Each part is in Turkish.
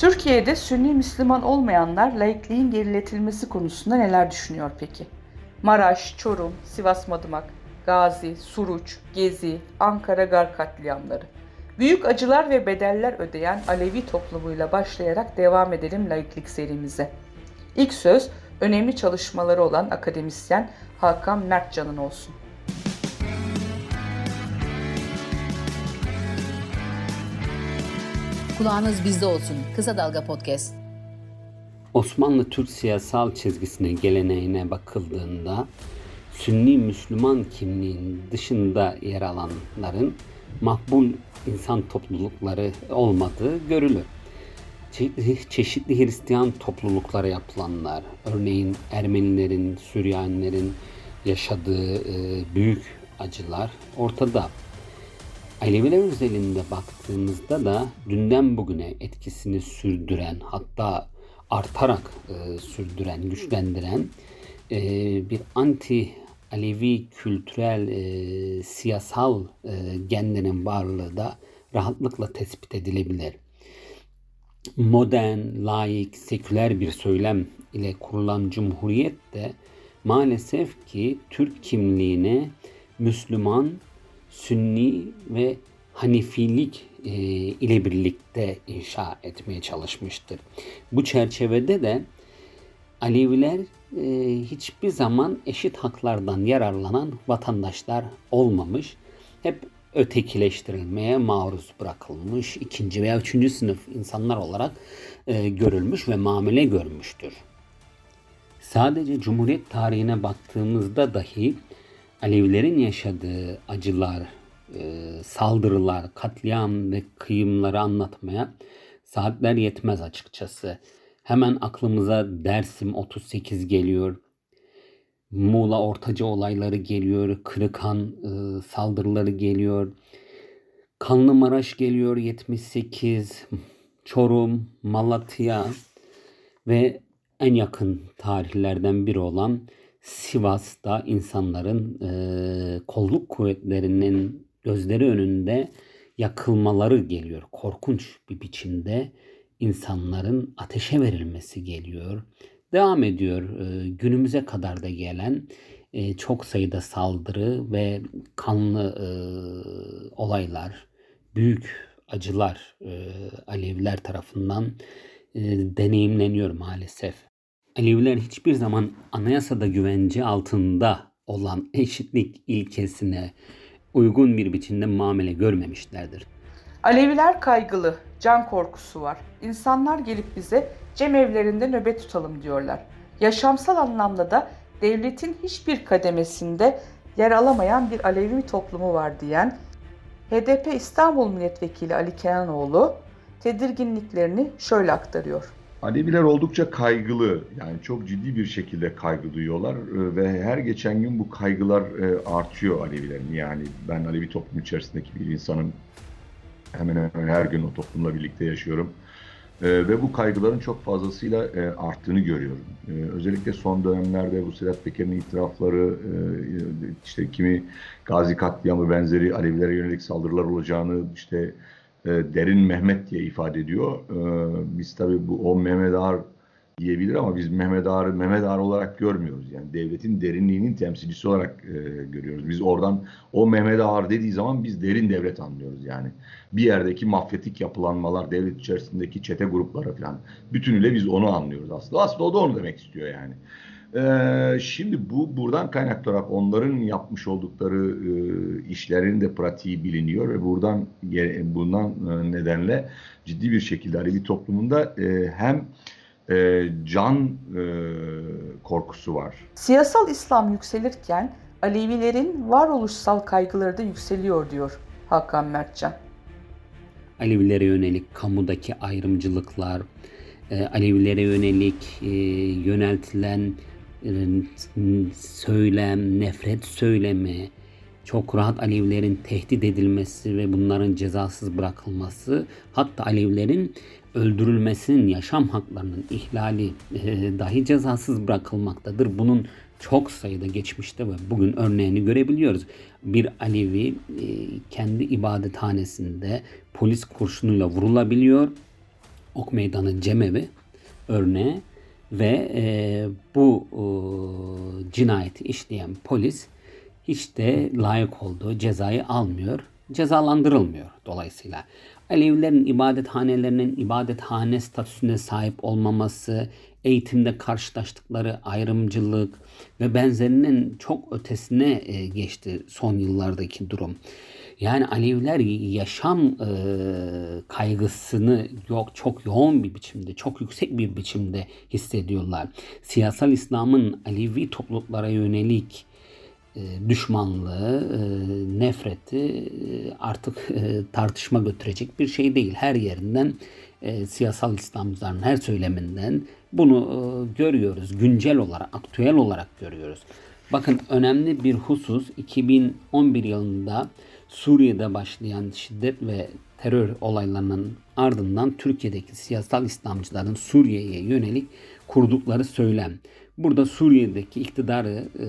Türkiye'de Sünni Müslüman olmayanlar laikliğin geriletilmesi konusunda neler düşünüyor peki? Maraş, Çorum, Sivas Madımak, Gazi, Suruç, Gezi, Ankara Gar katliamları. Büyük acılar ve bedeller ödeyen Alevi toplumuyla başlayarak devam edelim laiklik serimize. İlk söz önemli çalışmaları olan akademisyen Hakan Mertcan'ın olsun. Kulağınız bizde olsun. Kısa Dalga Podcast. Osmanlı Türk siyasal çizgisine, geleneğine bakıldığında Sünni Müslüman kimliğin dışında yer alanların makbul insan toplulukları olmadığı görülür. Çeşitli Hristiyan topluluklara yapılanlar, örneğin Ermenilerin, Süryanilerin yaşadığı büyük acılar ortada. Aleviler özelinde baktığımızda da dünden bugüne etkisini sürdüren hatta artarak e, sürdüren, güçlendiren e, bir anti Alevi kültürel e, siyasal e, genlerin varlığı da rahatlıkla tespit edilebilir. Modern, laik, seküler bir söylem ile kurulan cumhuriyet de maalesef ki Türk kimliğine Müslüman, Sünni ve Hanifilik e, ile birlikte inşa etmeye çalışmıştır. Bu çerçevede de Aleviler e, hiçbir zaman eşit haklardan yararlanan vatandaşlar olmamış. Hep ötekileştirilmeye maruz bırakılmış, ikinci veya üçüncü sınıf insanlar olarak e, görülmüş ve muamele görmüştür. Sadece Cumhuriyet tarihine baktığımızda dahi Alevilerin yaşadığı acılar, e, saldırılar, katliam ve kıyımları anlatmaya saatler yetmez açıkçası. Hemen aklımıza Dersim 38 geliyor. Muğla Ortaca olayları geliyor. Kırıkhan e, saldırıları geliyor. Kanlımaraş geliyor 78. Çorum, Malatya ve en yakın tarihlerden biri olan Sivas'ta insanların e, kolluk kuvvetlerinin gözleri önünde yakılmaları geliyor. Korkunç bir biçimde insanların ateşe verilmesi geliyor. Devam ediyor e, günümüze kadar da gelen e, çok sayıda saldırı ve kanlı e, olaylar, büyük acılar Aleviler tarafından deneyimleniyor maalesef. Aleviler hiçbir zaman anayasada güvence altında olan eşitlik ilkesine uygun bir biçimde muamele görmemişlerdir. Aleviler kaygılı, can korkusu var. İnsanlar gelip bize cemevlerinde nöbet tutalım diyorlar. Yaşamsal anlamda da devletin hiçbir kademesinde yer alamayan bir Alevi toplumu var diyen HDP İstanbul Milletvekili Ali Kenanoğlu tedirginliklerini şöyle aktarıyor. Aleviler oldukça kaygılı yani çok ciddi bir şekilde kaygı duyuyorlar e, ve her geçen gün bu kaygılar e, artıyor Alevilerin. Yani ben Alevi toplum içerisindeki bir insanım. Hemen hemen her gün o toplumla birlikte yaşıyorum. E, ve bu kaygıların çok fazlasıyla arttığını görüyorum. Özellikle son dönemlerde bu Sedat Peker'in itirafları, işte kimi Gazi katliamı benzeri Alevilere yönelik saldırılar olacağını, işte e, Derin Mehmet diye ifade ediyor. E, biz tabii bu o Mehmet Ağar diyebilir ama biz Mehmet Ağar'ı Mehmet Ağar olarak görmüyoruz. Yani devletin derinliğinin temsilcisi olarak e, görüyoruz. Biz oradan o Mehmet Ağar dediği zaman biz derin devlet anlıyoruz yani. Bir yerdeki mafyatik yapılanmalar, devlet içerisindeki çete grupları falan. Bütünüyle biz onu anlıyoruz aslında. Aslında o da onu demek istiyor yani. Ee, şimdi bu buradan kaynaklarak onların yapmış oldukları e, işlerin de pratiği biliniyor ve buradan bundan e, nedenle ciddi bir şekilde Alevi toplumunda e, hem e, can e, korkusu var. Siyasal İslam yükselirken Alevilerin varoluşsal kaygıları da yükseliyor diyor Hakan Mertcan. Alevilere yönelik kamudaki ayrımcılıklar, e, Alevilere yönelik e, yöneltilen söylem, nefret söylemi, çok rahat Alevilerin tehdit edilmesi ve bunların cezasız bırakılması, hatta Alevilerin öldürülmesinin, yaşam haklarının ihlali e, dahi cezasız bırakılmaktadır. Bunun çok sayıda geçmişte ve bugün örneğini görebiliyoruz. Bir Alevi e, kendi ibadethanesinde polis kurşunuyla vurulabiliyor Ok Meydanı Cemevi örneği ve e, bu e, cinayeti işleyen polis hiç de layık olduğu cezayı almıyor, cezalandırılmıyor dolayısıyla. Alevilerin ibadethanelerinin ibadethane statüsüne sahip olmaması, eğitimde karşılaştıkları ayrımcılık ve benzerinin çok ötesine e, geçti son yıllardaki durum. Yani Aleviler yaşam kaygısını yok çok yoğun bir biçimde, çok yüksek bir biçimde hissediyorlar. Siyasal İslam'ın Alevi topluluklara yönelik düşmanlığı, nefreti artık tartışma götürecek bir şey değil. Her yerinden siyasal İslamcıların her söyleminden bunu görüyoruz. Güncel olarak, aktüel olarak görüyoruz. Bakın önemli bir husus 2011 yılında Suriye'de başlayan şiddet ve terör olaylarının ardından Türkiye'deki siyasal İslamcıların Suriye'ye yönelik kurdukları söylem. Burada Suriye'deki iktidarı e,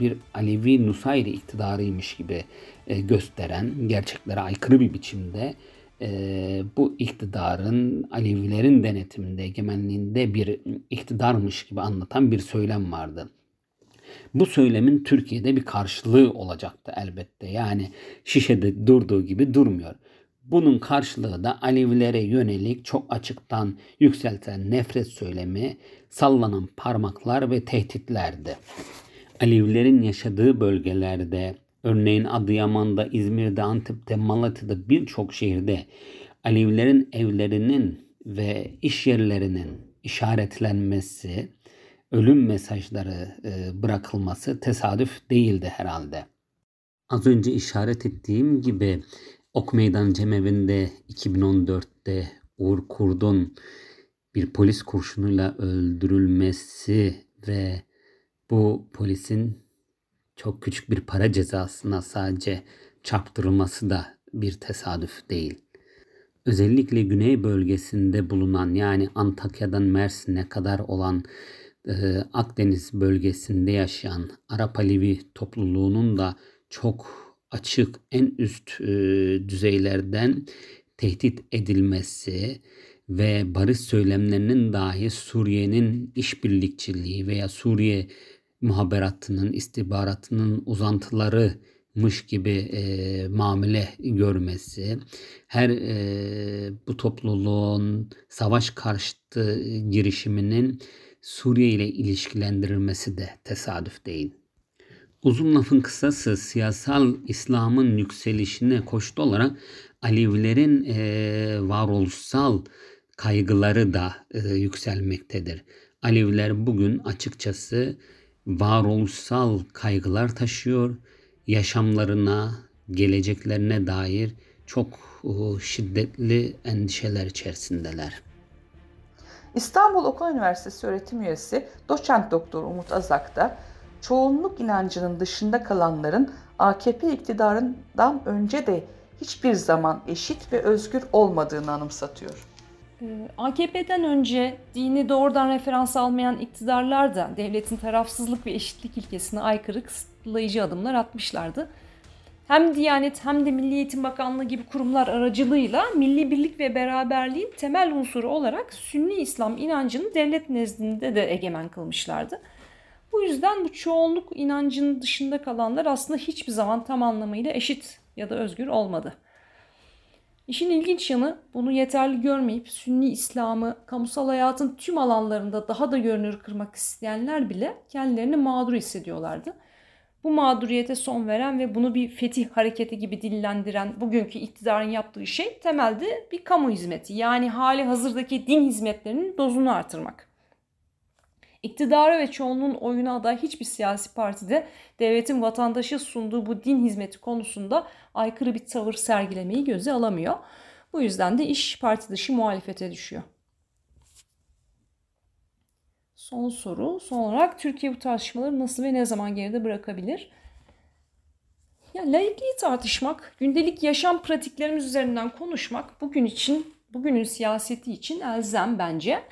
bir Alevi Nusayri iktidarıymış gibi e, gösteren, gerçeklere aykırı bir biçimde e, bu iktidarın Alevilerin denetiminde, egemenliğinde bir iktidarmış gibi anlatan bir söylem vardı. Bu söylemin Türkiye'de bir karşılığı olacaktı elbette. Yani şişede durduğu gibi durmuyor. Bunun karşılığı da Alevilere yönelik çok açıktan yükselten nefret söylemi, sallanan parmaklar ve tehditlerdi. Alevilerin yaşadığı bölgelerde, örneğin Adıyaman'da, İzmir'de, Antep'te, Malatya'da birçok şehirde Alevilerin evlerinin ve iş yerlerinin işaretlenmesi, ölüm mesajları e, bırakılması tesadüf değildi herhalde. Az önce işaret ettiğim gibi Ok Meydan Cemevi'nde 2014'te Uğur Kurd'un bir polis kurşunuyla öldürülmesi ve bu polisin çok küçük bir para cezasına sadece çarptırılması da bir tesadüf değil. Özellikle güney bölgesinde bulunan yani Antakya'dan Mersin'e kadar olan e, Akdeniz bölgesinde yaşayan Arap Alevi topluluğunun da çok açık en üst e, düzeylerden tehdit edilmesi ve barış söylemlerinin dahi Suriye'nin işbirlikçiliği veya Suriye muhaberatının, istihbaratının uzantılarımış gibi e, muamele görmesi, her e, bu topluluğun savaş karşıtı girişiminin Suriye ile ilişkilendirilmesi de tesadüf değil. Uzun lafın kısası siyasal İslam'ın yükselişine koştu olarak Alevilerin e, varoluşsal kaygıları da e, yükselmektedir. Aleviler bugün açıkçası varoluşsal kaygılar taşıyor. Yaşamlarına, geleceklerine dair çok şiddetli endişeler içerisindeler. İstanbul Okul Üniversitesi öğretim üyesi doçent doktor Umut Azak da çoğunluk inancının dışında kalanların AKP iktidarından önce de hiçbir zaman eşit ve özgür olmadığını anımsatıyor. Ee, AKP'den önce dini doğrudan referans almayan iktidarlar da devletin tarafsızlık ve eşitlik ilkesine aykırı kısıtlayıcı adımlar atmışlardı. Hem Diyanet hem de Milli Eğitim Bakanlığı gibi kurumlar aracılığıyla milli birlik ve beraberliğin temel unsuru olarak Sünni İslam inancını devlet nezdinde de egemen kılmışlardı. Bu yüzden bu çoğunluk inancının dışında kalanlar aslında hiçbir zaman tam anlamıyla eşit ya da özgür olmadı. İşin ilginç yanı bunu yeterli görmeyip Sünni İslam'ı kamusal hayatın tüm alanlarında daha da görünür kırmak isteyenler bile kendilerini mağdur hissediyorlardı. Bu mağduriyete son veren ve bunu bir fetih hareketi gibi dillendiren bugünkü iktidarın yaptığı şey temelde bir kamu hizmeti. Yani hali hazırdaki din hizmetlerinin dozunu artırmak. İktidara ve çoğunluğun oyuna aday hiçbir siyasi partide devletin vatandaşı sunduğu bu din hizmeti konusunda aykırı bir tavır sergilemeyi göze alamıyor. Bu yüzden de iş parti dışı muhalefete düşüyor. Son soru. Son olarak Türkiye bu tartışmaları nasıl ve ne zaman geride bırakabilir? Ya laikliği tartışmak, gündelik yaşam pratiklerimiz üzerinden konuşmak bugün için, bugünün siyaseti için elzem bence.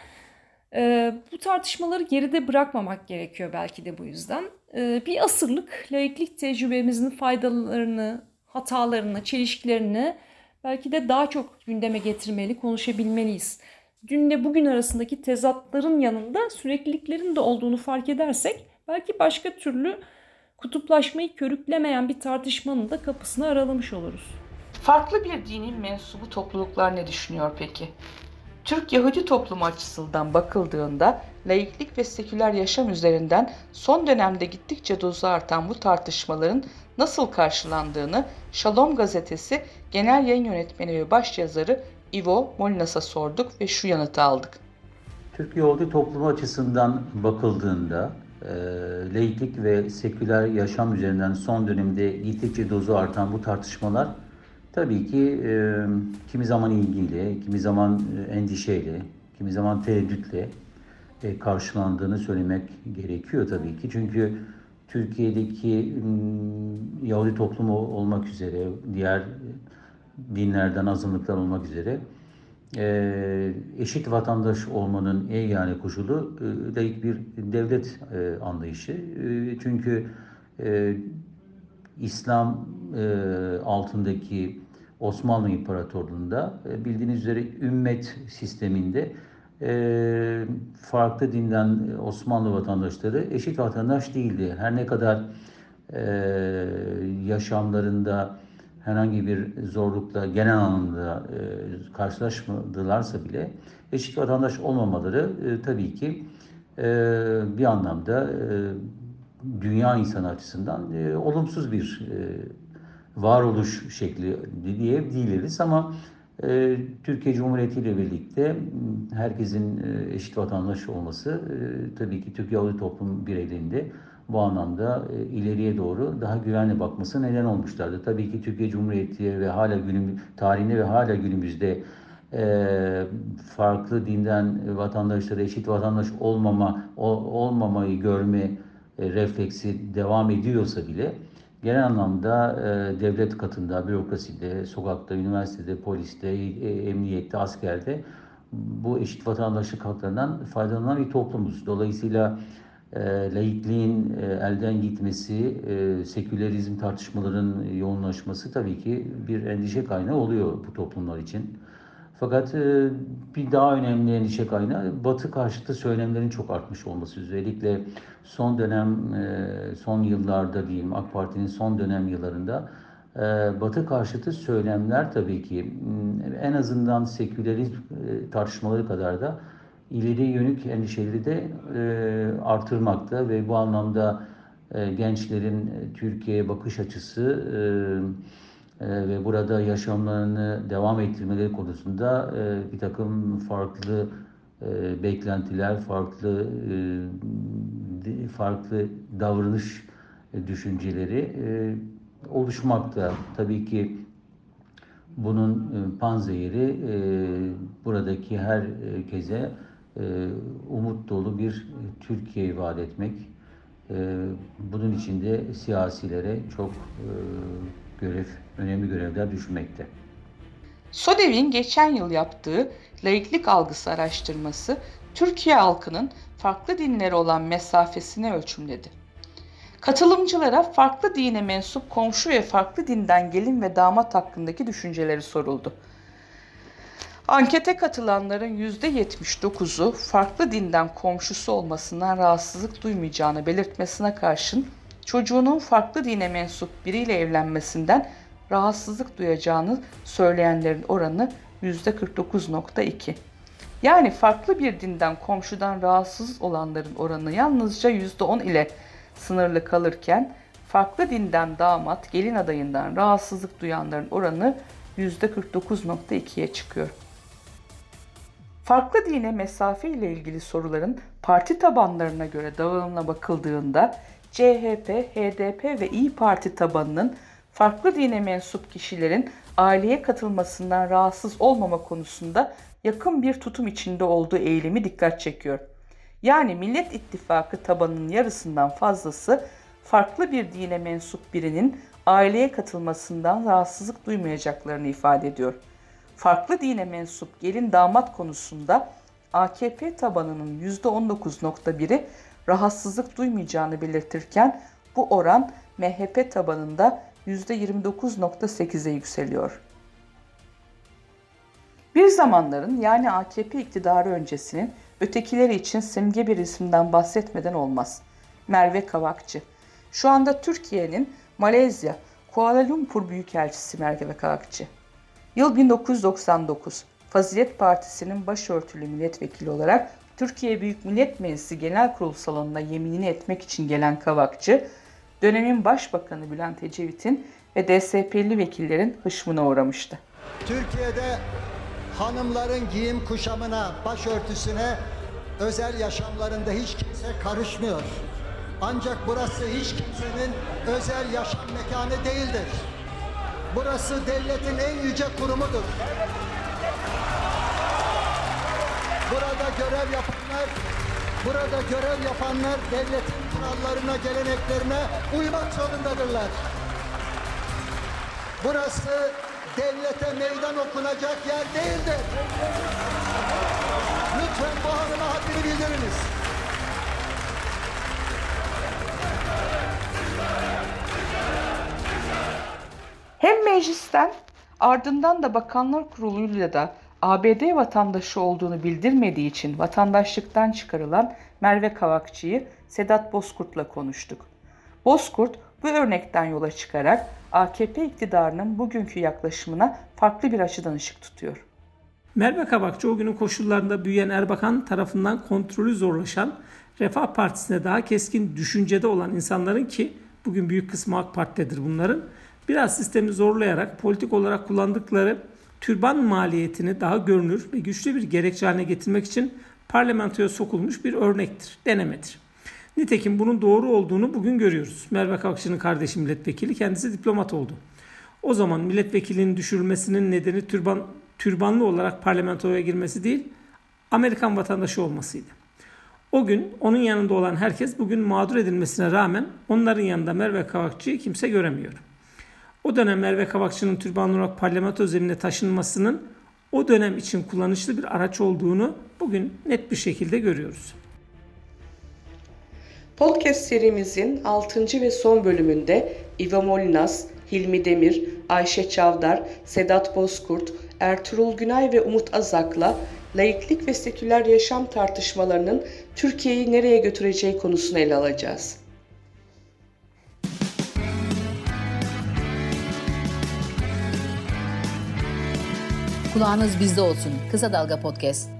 Ee, bu tartışmaları geride bırakmamak gerekiyor belki de bu yüzden. Ee, bir asırlık laiklik tecrübemizin faydalarını, hatalarını, çelişkilerini belki de daha çok gündeme getirmeli, konuşabilmeliyiz. Dünle bugün arasındaki tezatların yanında sürekliliklerin de olduğunu fark edersek belki başka türlü kutuplaşmayı körüklemeyen bir tartışmanın da kapısını aralamış oluruz. Farklı bir dinin mensubu topluluklar ne düşünüyor peki? Türk Yahudi toplumu açısından bakıldığında laiklik ve seküler yaşam üzerinden son dönemde gittikçe dozu artan bu tartışmaların nasıl karşılandığını Shalom gazetesi genel yayın yönetmeni ve başyazarı Ivo Molinas'a sorduk ve şu yanıtı aldık. Türk Yahudi toplumu açısından bakıldığında e, laiklik ve seküler yaşam üzerinden son dönemde gittikçe dozu artan bu tartışmalar tabii ki e, kimi zaman ilgiyle, kimi zaman e, endişeyle, kimi zaman tereddütle e, karşılandığını söylemek gerekiyor tabii ki. Çünkü Türkiye'deki Yahudi toplumu olmak üzere, diğer dinlerden azınlıklar olmak üzere e, eşit vatandaş olmanın en yani koşulu e, laik bir devlet e, anlayışı. E, çünkü e, İslam e, altındaki Osmanlı İmparatorluğu'nda e, bildiğiniz üzere ümmet sisteminde e, farklı dinden Osmanlı vatandaşları eşit vatandaş değildi. Her ne kadar e, yaşamlarında herhangi bir zorlukla genel anlamda e, karşılaşmadılarsa bile eşit vatandaş olmamaları e, tabii ki e, bir anlamda e, dünya insanı açısından e, olumsuz bir e, varoluş şekli diyebiliriz ama e, Türkiye Cumhuriyeti ile birlikte herkesin e, eşit vatandaş olması e, tabii ki Türk Yahudi toplum bireylerinde bu anlamda e, ileriye doğru daha güvenli bakması neden olmuşlardı. Tabii ki Türkiye Cumhuriyeti ve hala günüm tarihinde ve hala günümüzde farklı dinden vatandaşlara eşit vatandaş olmama olmamayı görme refleksi devam ediyorsa bile genel anlamda e, devlet katında, bürokraside, sokakta, üniversitede, poliste, e, emniyette, askerde bu eşit vatandaşlık haklarından faydalanan bir toplumuz. Dolayısıyla e, laikliğin e, elden gitmesi, e, sekülerizm tartışmaların yoğunlaşması tabii ki bir endişe kaynağı oluyor bu toplumlar için. Fakat e, bir daha önemli endişe kaynağı Batı karşıtı söylemlerin çok artmış olması. Özellikle son dönem, e, son yıllarda diyeyim AK Parti'nin son dönem yıllarında e, Batı karşıtı söylemler tabii ki en azından sekülerizm e, tartışmaları kadar da ileri yönük endişeleri de artırmakta ve bu anlamda gençlerin Türkiye'ye bakış açısı ve burada yaşamlarını devam ettirmeleri konusunda e, bir takım farklı e, beklentiler, farklı e, farklı davranış düşünceleri oluşmakta. Tabii ki bunun panzehiri buradaki herkese umut dolu bir Türkiye vaat etmek. Bunun içinde siyasilere çok görev, önemli görevler düşmekte. SODEV'in geçen yıl yaptığı laiklik algısı araştırması Türkiye halkının farklı dinlere olan mesafesini ölçümledi. Katılımcılara farklı dine mensup komşu ve farklı dinden gelin ve damat hakkındaki düşünceleri soruldu. Ankete katılanların %79'u farklı dinden komşusu olmasından rahatsızlık duymayacağını belirtmesine karşın çocuğunun farklı dine mensup biriyle evlenmesinden rahatsızlık duyacağını söyleyenlerin oranı %49.2. Yani farklı bir dinden komşudan rahatsız olanların oranı yalnızca %10 ile sınırlı kalırken farklı dinden damat, gelin adayından rahatsızlık duyanların oranı %49.2'ye çıkıyor. Farklı dine mesafe ile ilgili soruların parti tabanlarına göre dağılımına bakıldığında CHP, HDP ve İyi Parti tabanının farklı dine mensup kişilerin aileye katılmasından rahatsız olmama konusunda yakın bir tutum içinde olduğu eğilimi dikkat çekiyor. Yani Millet İttifakı tabanının yarısından fazlası farklı bir dine mensup birinin aileye katılmasından rahatsızlık duymayacaklarını ifade ediyor. Farklı dine mensup gelin damat konusunda AKP tabanının %19.1'i rahatsızlık duymayacağını belirtirken bu oran MHP tabanında %29.8'e yükseliyor. Bir zamanların yani AKP iktidarı öncesinin ötekileri için simge bir isimden bahsetmeden olmaz. Merve Kavakçı. Şu anda Türkiye'nin Malezya, Kuala Lumpur Büyükelçisi Merve Kavakçı. Yıl 1999. Fazilet Partisi'nin başörtülü milletvekili olarak Türkiye Büyük Millet Meclisi Genel Kurul salonuna yeminini etmek için gelen Kavakçı, dönemin Başbakanı Bülent Ecevit'in ve DSP'li vekillerin hışmına uğramıştı. Türkiye'de hanımların giyim kuşamına, başörtüsüne, özel yaşamlarında hiç kimse karışmıyor. Ancak burası hiç kimsenin özel yaşam mekanı değildir. Burası devletin en yüce kurumudur. Burada görev yapanlar, burada görev yapanlar devletin kurallarına, geleneklerine uymak zorundadırlar. Burası devlete meydan okunacak yer değildir. Lütfen bu hanıma haddini bildiriniz. Hem meclisten ardından da Bakanlar Kurulu'yla da ABD vatandaşı olduğunu bildirmediği için vatandaşlıktan çıkarılan Merve Kavakçı'yı Sedat Bozkurt'la konuştuk. Bozkurt bu örnekten yola çıkarak AKP iktidarının bugünkü yaklaşımına farklı bir açıdan ışık tutuyor. Merve Kabakçı o günün koşullarında büyüyen Erbakan tarafından kontrolü zorlaşan Refah Partisi'ne daha keskin düşüncede olan insanların ki bugün büyük kısmı AK Parti'dedir bunların biraz sistemi zorlayarak politik olarak kullandıkları türban maliyetini daha görünür ve güçlü bir gerekçe haline getirmek için parlamentoya sokulmuş bir örnektir, denemedir. Nitekim bunun doğru olduğunu bugün görüyoruz. Merve Kakşı'nın kardeşi milletvekili kendisi diplomat oldu. O zaman milletvekilinin düşürülmesinin nedeni türban, türbanlı olarak parlamentoya girmesi değil, Amerikan vatandaşı olmasıydı. O gün onun yanında olan herkes bugün mağdur edilmesine rağmen onların yanında Merve Kavakçı'yı kimse göremiyor. O dönem Merve Kavakçı'nın türbanlı olarak parlamento zemine taşınmasının o dönem için kullanışlı bir araç olduğunu bugün net bir şekilde görüyoruz. Podcast serimizin 6. ve son bölümünde Iva Molinas, Hilmi Demir, Ayşe Çavdar, Sedat Bozkurt, Ertuğrul Günay ve Umut Azak'la laiklik ve seküler yaşam tartışmalarının Türkiye'yi nereye götüreceği konusunu ele alacağız. Kulağınız bizde olsun. Kısa Dalga Podcast.